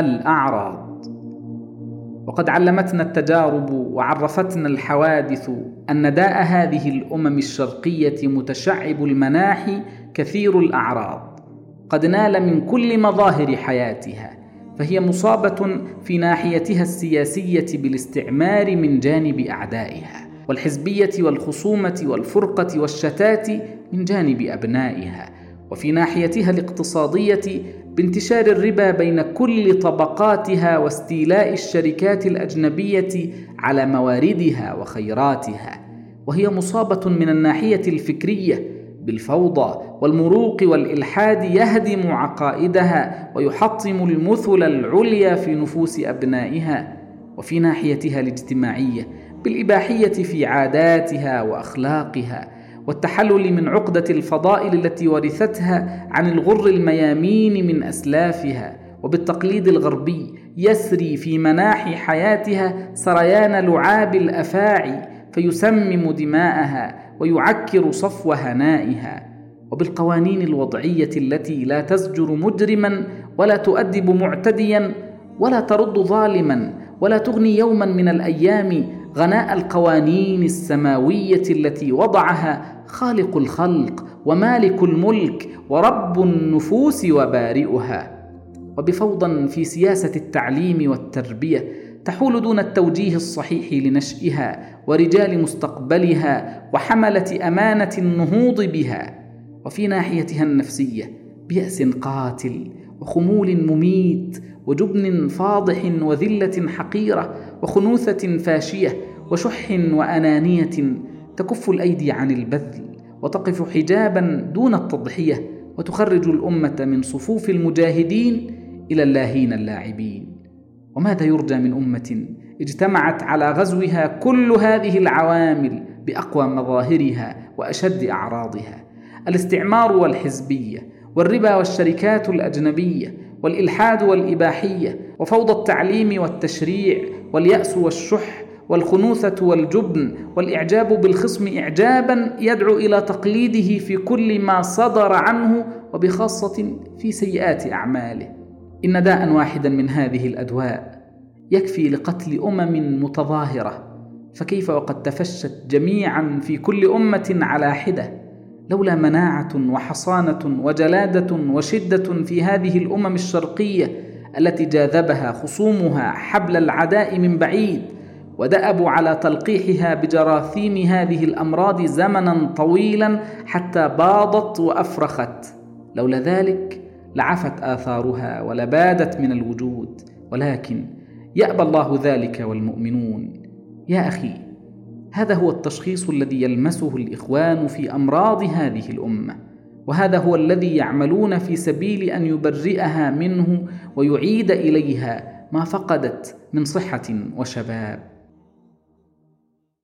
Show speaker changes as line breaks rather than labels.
الأعراض. وقد علمتنا التجارب وعرفتنا الحوادث أن داء هذه الأمم الشرقية متشعب المناحي كثير الأعراض. قد نال من كل مظاهر حياتها فهي مصابة في ناحيتها السياسية بالاستعمار من جانب أعدائها والحزبية والخصومة والفرقة والشتات من جانب أبنائها. وفي ناحيتها الاقتصادية بانتشار الربا بين كل طبقاتها واستيلاء الشركات الأجنبية على مواردها وخيراتها. وهي مصابة من الناحية الفكرية بالفوضى والمروق والإلحاد يهدم عقائدها ويحطم المثل العليا في نفوس أبنائها. وفي ناحيتها الاجتماعية بالإباحية في عاداتها وأخلاقها والتحلل من عقدة الفضائل التي ورثتها عن الغر الميامين من أسلافها وبالتقليد الغربي يسري في مناحي حياتها سريان لعاب الأفاعي فيسمم دماءها ويعكر صفو هنائها. وبالقوانين الوضعية التي لا تزجر مجرما ولا تؤدب معتديا ولا ترد ظالما ولا تغني يوما من الأيام غناء القوانين السماوية التي وضعها خالق الخلق ومالك الملك ورب النفوس وبارئها. وبفوضى في سياسة التعليم والتربية تحول دون التوجيه الصحيح لنشئها ورجال مستقبلها وحملة أمانة النهوض بها. وفي ناحيتها النفسية بيأس قاتل وخمول مميت وجبن فاضح وذلة حقيرة وخنوثة فاشية وشح وأنانية تكف الأيدي عن البذل وتقف حجابا دون التضحية وتخرج الأمة من صفوف المجاهدين إلى اللاهين اللاعبين. وماذا يرجى من أمة اجتمعت على غزوها كل هذه العوامل بأقوى مظاهرها وأشد أعراضها؟ الاستعمار والحزبية والربا والشركات الأجنبية والإلحاد والإباحية وفوضى التعليم والتشريع واليأس والشح والخنوثة والجبن والإعجاب بالخصم اعجابا يدعو إلى تقليده في كل ما صدر عنه وبخاصة في سيئات أعماله. إن داء واحدا من هذه الأدواء يكفي لقتل أمم متظاهرة فكيف وقد تفشت جميعا في كل أمة على حدة؟ لولا مناعة وحصانة وجلادة وشدة في هذه الأمم الشرقية التي جاذبها خصومها حبل العداء من بعيد ودأبوا على تلقيحها بجراثيم هذه الأمراض زمنا طويلا حتى باضت وأفرخت. لولا ذلك لعفت آثارها ولبادت من الوجود ولكن يأبى الله ذلك والمؤمنون. يا أخي هذا هو التشخيص الذي يلمسه الإخوان في أمراض هذه الأمة وهذا هو الذي يعملون في سبيل أن يبرئها منه ويعيد إليها ما فقدت من صحة وشباب.